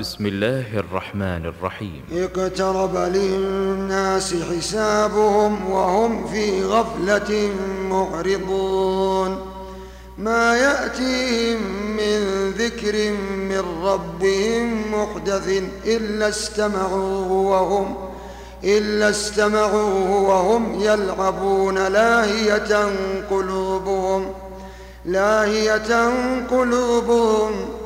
بسم الله الرحمن الرحيم. اقترب للناس حسابهم وهم في غفلة معرضون ما يأتيهم من ذكر من ربهم محدث إلا استمعوه وهم إلا استمعوه وهم يلعبون لاهية قلوبهم لاهية قلوبهم.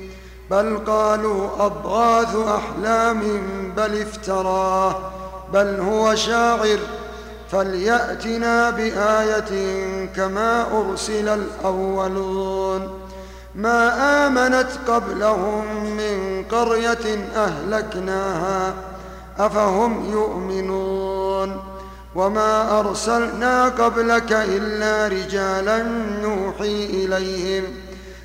بل قالوا أضغاث أحلام بل افتراه بل هو شاعر فليأتنا بآية كما أرسل الأولون. ما آمنت قبلهم من قرية أهلكناها أفهم يؤمنون؟ وما أرسلنا قبلك إلا رجالا نوحي إليهم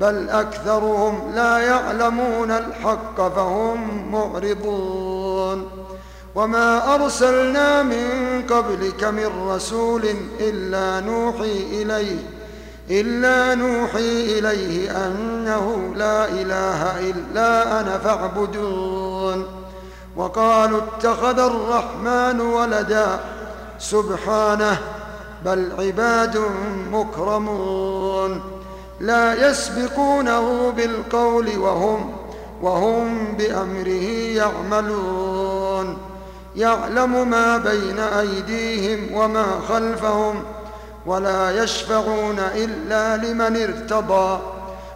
بل أكثرهم لا يعلمون الحق فهم معرضون. وما أرسلنا من قبلك من رسول إلا نوحي إليه إلا نوحي إليه أنه لا إله إلا أنا فاعبدون. وقالوا اتخذ الرحمن ولدا سبحانه بل عباد مكرمون. لا يسبقونه بالقول وهم وهم بأمره يعملون. يعلم ما بين أيديهم وما خلفهم ولا يشفعون إلا لمن ارتضى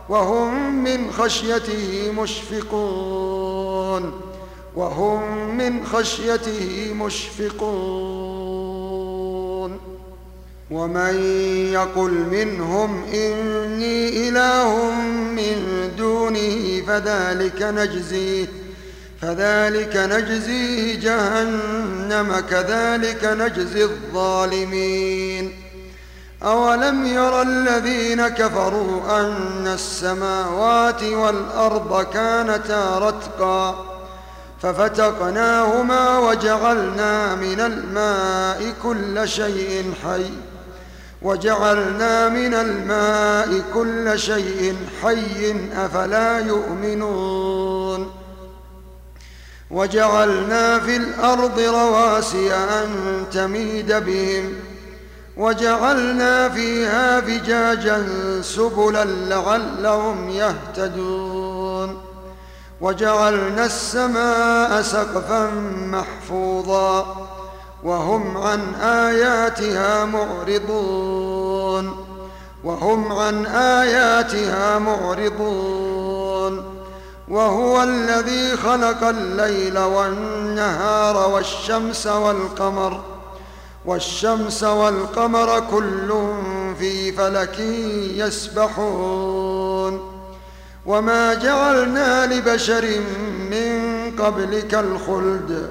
وهم من خشيته مشفقون. وهم من خشيته مشفقون. ومن يقل منهم إني إله من دونه فذلك نجزيه فذلك نجزيه جهنم كذلك نجزي الظالمين. أولم ير الذين كفروا أن السماوات والأرض كانتا رتقا ففتقناهما وجعلنا من الماء كل شيء حي. وجعلنا من الماء كل شيء حي أفلا يؤمنون وجعلنا في الأرض رواسي أن تميد بهم وجعلنا فيها فجاجا سبلا لعلهم يهتدون وجعلنا السماء سقفا محفوظا وهم عن آياتها معرضون. وهم عن آياتها معرضون. وهو الذي خلق الليل والنهار والشمس والقمر. والشمس والقمر كل في فلك يسبحون. وما جعلنا لبشر من قبلك الخلد.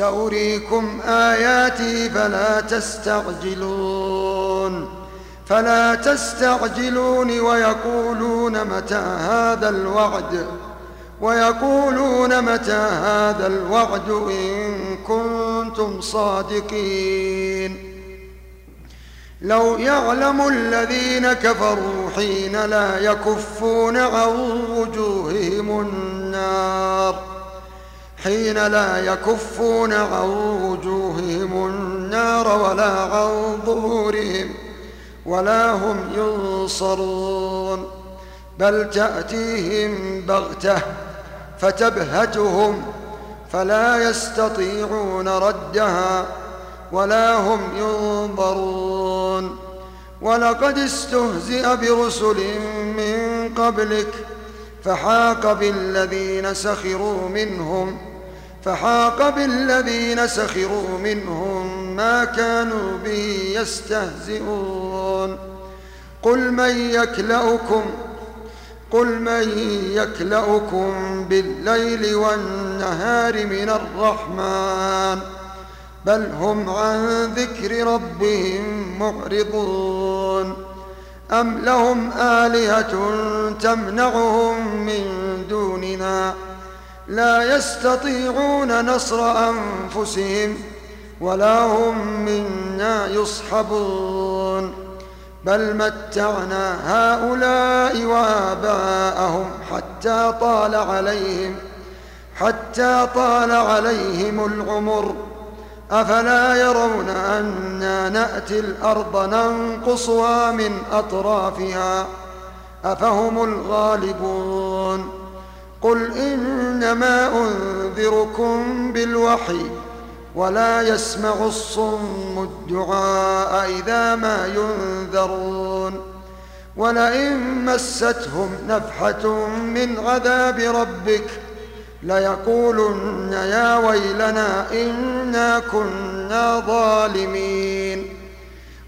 سأريكم آياتي فلا تستعجلون فلا تستعجلون ويقولون متى هذا الوعد ويقولون متى هذا الوعد إن كنتم صادقين. لو يعلم الذين كفروا حين لا يكفون عن وجوههم النار حين لا يكفون عن وجوههم النار ولا عن ظهورهم ولا هم ينصرون. بل تأتيهم بغتة فتبهتهم فلا يستطيعون ردها ولا هم ينظرون. ولقد استهزئ برسل من قبلك فحاق بالذين سخروا منهم فحاق بالذين سخروا منهم ما كانوا به يستهزئون. قل من يكلؤكم قل من يكلؤكم بالليل والنهار من الرحمن بل هم عن ذكر ربهم معرضون. أم لهم آلهة تمنعهم من دوننا؟ لا يستطيعون نصر أنفسهم ولا هم منا يصحبون. بل متعنا هؤلاء وآباءهم حتى طال عليهم حتى طال عليهم العمر. أفلا يرون أنا نأتي الأرض ننقصها من أطرافها؟ أفهم الغالبون. قل إنما أنذركم بالوحي ولا يسمع الصم الدعاء إذا ما ينذرون ولئن مستهم نفحة من عذاب ربك ليقولن يا ويلنا إنا كنا ظالمين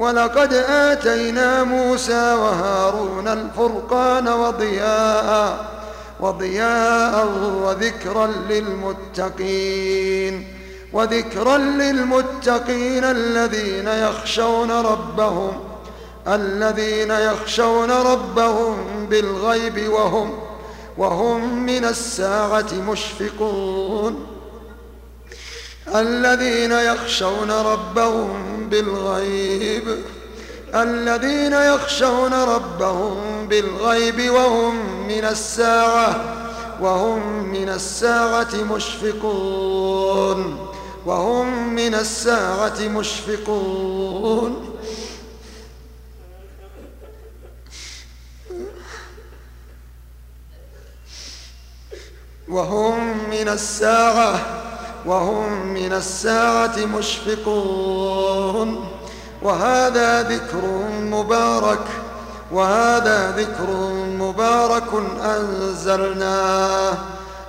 ولقد آتينا موسى وهارون الفرقان وضياء وضياء وذكرا للمتقين وذكرا للمتقين الذين يخشون ربهم الذين يخشون ربهم بالغيب وهم وهم من الساعة مشفقون. الذين يخشون ربهم بالغيب الذين يخشون ربهم بالغيب وهم من الساعة وهم من الساعة مشفقون وهم من الساعة مشفقون. وهم من الساعة وهم من الساعة مشفقون. وهذا ذكر مبارك وهذا ذكر مبارك أنزلناه.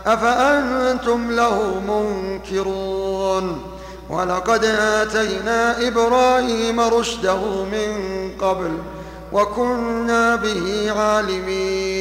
أفأنتم له منكرون؟ ولقد آتينا إبراهيم رشده من قبل وكنا به عالمين.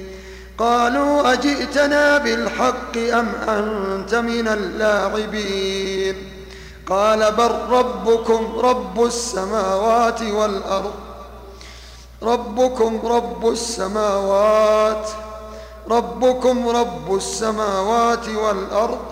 قالوا أجئتنا بالحق أم أنت من اللاعبين؟ قال بل ربكم رب السماوات والأرض ربكم رب السماوات ربكم رب السماوات والأرض.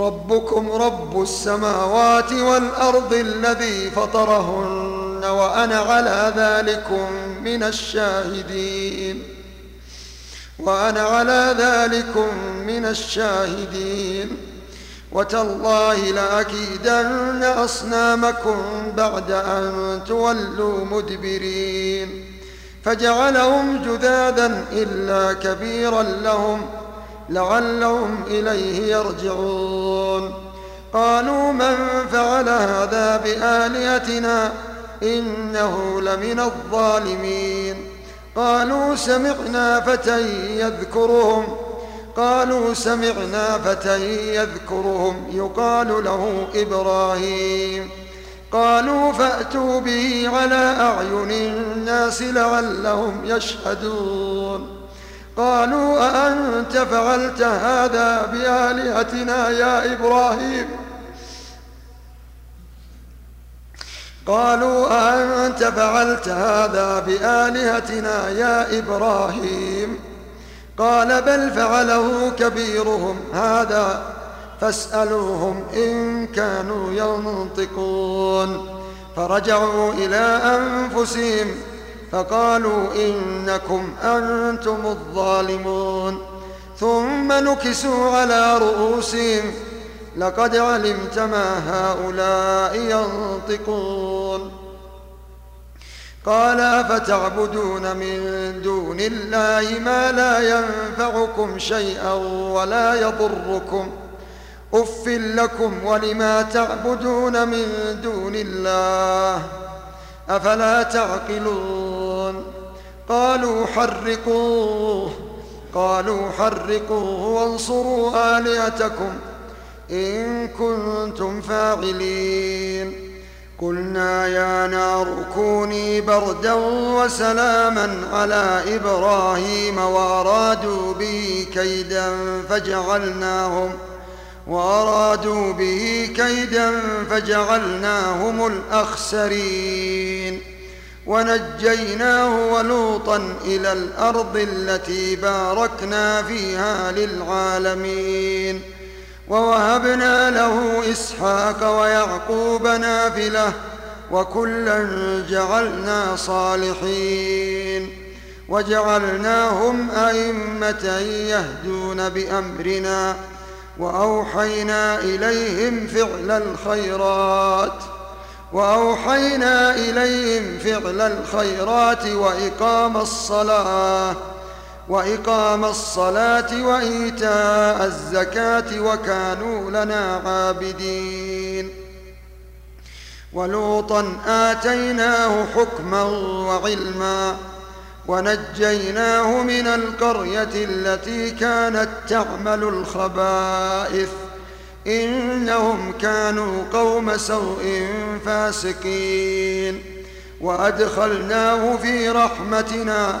ربكم رب السماوات والأرض الذي فطرهن وأنا على ذلكم من الشاهدين. وأنا على ذلكم من الشاهدين. وتالله لأكيدن أصنامكم بعد أن تولوا مدبرين. فجعلهم جذاذا إلا كبيرا لهم لعلهم إليه يرجعون. قالوا من فعل هذا بآلهتنا؟ إنه لمن الظالمين. قالوا سمعنا فتى يذكرهم. قالوا سمعنا فتى يذكرهم. يقال له إبراهيم. قالوا فأتوا به على أعين الناس لعلهم يشهدون. قالوا أأنت فعلت هذا بآلهتنا يا إبراهيم؟ قالوا أأنت فعلت هذا بآلهتنا يا إبراهيم؟ قال بل فعله كبيرهم هذا فاسألوهم إن كانوا ينطقون. فرجعوا إلى أنفسهم فقالوا إنكم أنتم الظالمون. ثم نكسوا على رؤوسهم لقد علمت ما هؤلاء ينطقون. قال أفتعبدون من دون الله ما لا ينفعكم شيئا ولا يضركم. أف لكم ولما تعبدون من دون الله؟ أفلا تعقلون؟ قالوا حرقوه قالوا حرقوه وانصروا آلهتكم. إن كنتم فاعلين. قلنا يا نار كوني بردا وسلاما على إبراهيم وأرادوا به كيدا فجعلناهم وأرادوا به كيدا فجعلناهم الأخسرين. ونجيناه ولوطا إلى الأرض التي باركنا فيها للعالمين. ووهبنا له إسحاق ويعقوب نافلة وكلا جعلنا صالحين وجعلناهم أئمة يهدون بأمرنا وأوحينا إليهم فعل الخيرات وأوحينا إليهم فعل الخيرات وإقام الصلاة وإقام الصلاة وإيتاء الزكاة وكانوا لنا عابدين. ولوطا آتيناه حكما وعلما ونجيناه من القرية التي كانت تعمل الخبائث. إنهم كانوا قوم سوء فاسقين. وأدخلناه في رحمتنا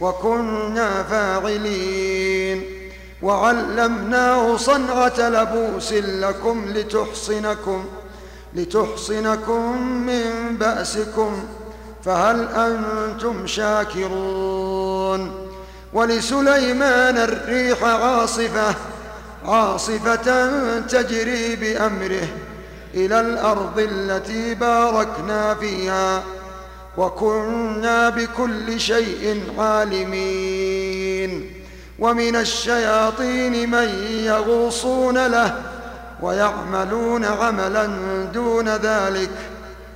وكنا فاعلين. وعلمناه صنعة لبوس لكم لتحصنكم لتحصنكم من بأسكم فهل أنتم شاكرون؟ ولسليمان الريح عاصفة عاصفة تجري بأمره إلى الأرض التي باركنا فيها. وكنا بكل شيء عالمين. ومن الشياطين من يغوصون له ويعملون عملا دون ذلك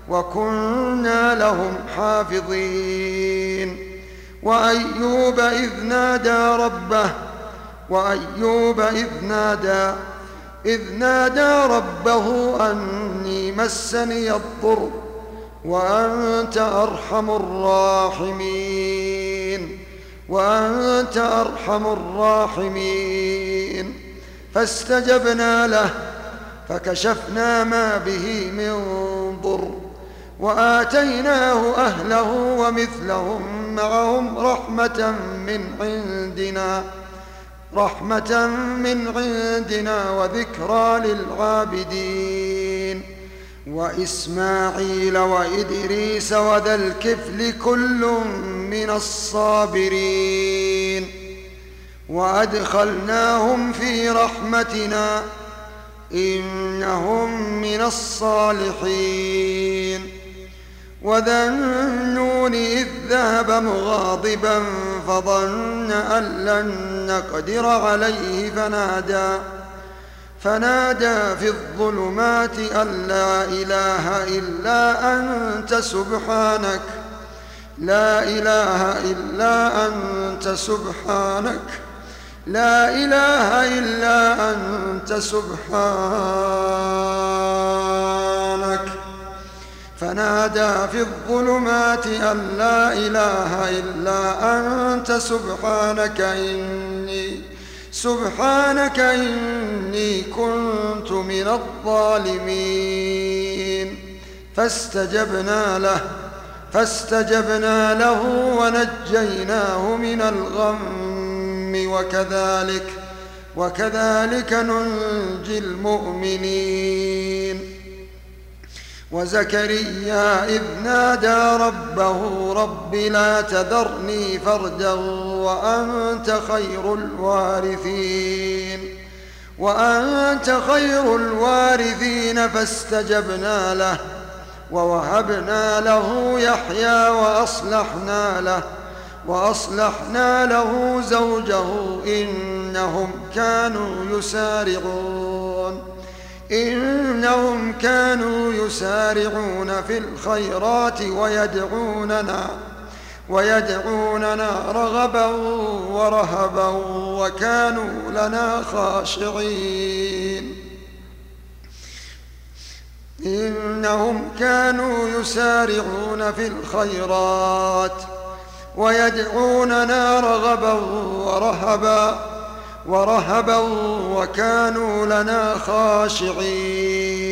وكنا لهم حافظين. وأيوب إذ نادى ربه وأيوب إذ نادى إذ نادى ربه أني مسني الضر. وأنت أرحم الراحمين. وأنت أرحم الراحمين. فاستجبنا له فكشفنا ما به من ضر. وآتيناه أهله ومثلهم معهم رحمة من عندنا رحمة من عندنا وذكرى للعابدين. وإسماعيل وإدريس وذا الكفل كل من الصابرين وأدخلناهم في رحمتنا إنهم من الصالحين وذا النون إذ ذهب مغاضبا فظن أن لن نقدر عليه فنادى فنادى في الظلمات أن لا إله إلا أنت سبحانك. لا إله إلا أنت سبحانك. لا إله إلا أنت سبحانك. فنادى في الظلمات أن لا إله إلا أنت سبحانك إني سبحانك إني كنت من الظالمين. فاستجبنا له فاستجبنا له ونجيناه من الغم وكذلك وكذلك ننجي المؤمنين. وزكريا إذ نادى ربه رب لا تذرني فردا وأنت خير الوارثين. وأنت خير الوارثين فاستجبنا له ووهبنا له يحيى وأصلحنا له وأصلحنا له زوجه إنهم كانوا يسارعون. إنهم كانوا يسارعون في الخيرات ويدعوننا ويدعوننا رغبا ورهبا وكانوا لنا خاشعين. إنهم كانوا يسارعون في الخيرات ويدعوننا رغبا ورهبا ورهبا وكانوا لنا خاشعين.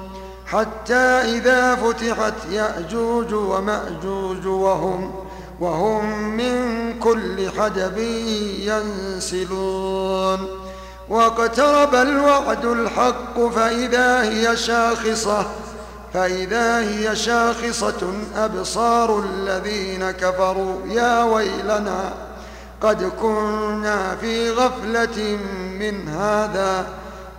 حتى إذا فتحت يأجوج ومأجوج وهم وهم من كل حدب ينسلون. واقترب الوعد الحق فإذا هي شاخصة فإذا هي شاخصة أبصار الذين كفروا. يا ويلنا قد كنا في غفلة من هذا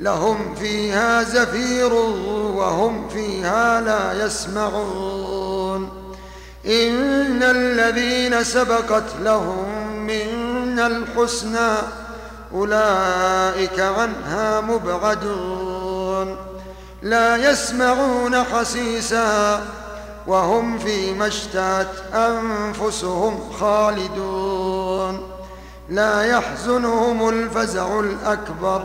لهم فيها زفير وهم فيها لا يسمعون. إن الذين سبقت لهم منا الحسنى أولئك عنها مبعدون. لا يسمعون حسيسا وهم فيما اشتهت أنفسهم خالدون. لا يحزنهم الفزع الأكبر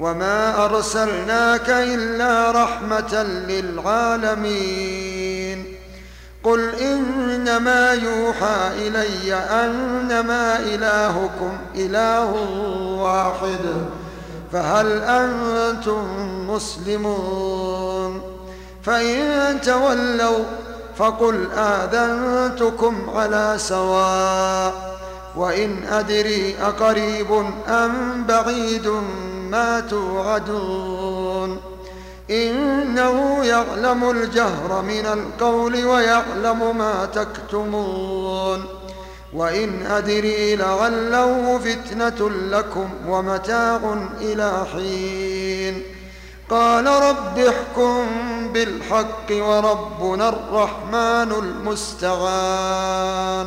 وما أرسلناك إلا رحمة للعالمين قل إنما يوحى إلي أنما إلهكم إله واحد فهل أنتم مسلمون فإن تولوا فقل آذنتكم على سواء وإن أدري أقريب أم بعيد ما توعدون إنه يعلم الجهر من القول ويعلم ما تكتمون وإن أدري لعله فتنة لكم ومتاع إلى حين قال رب احكم بالحق وربنا الرحمن المستعان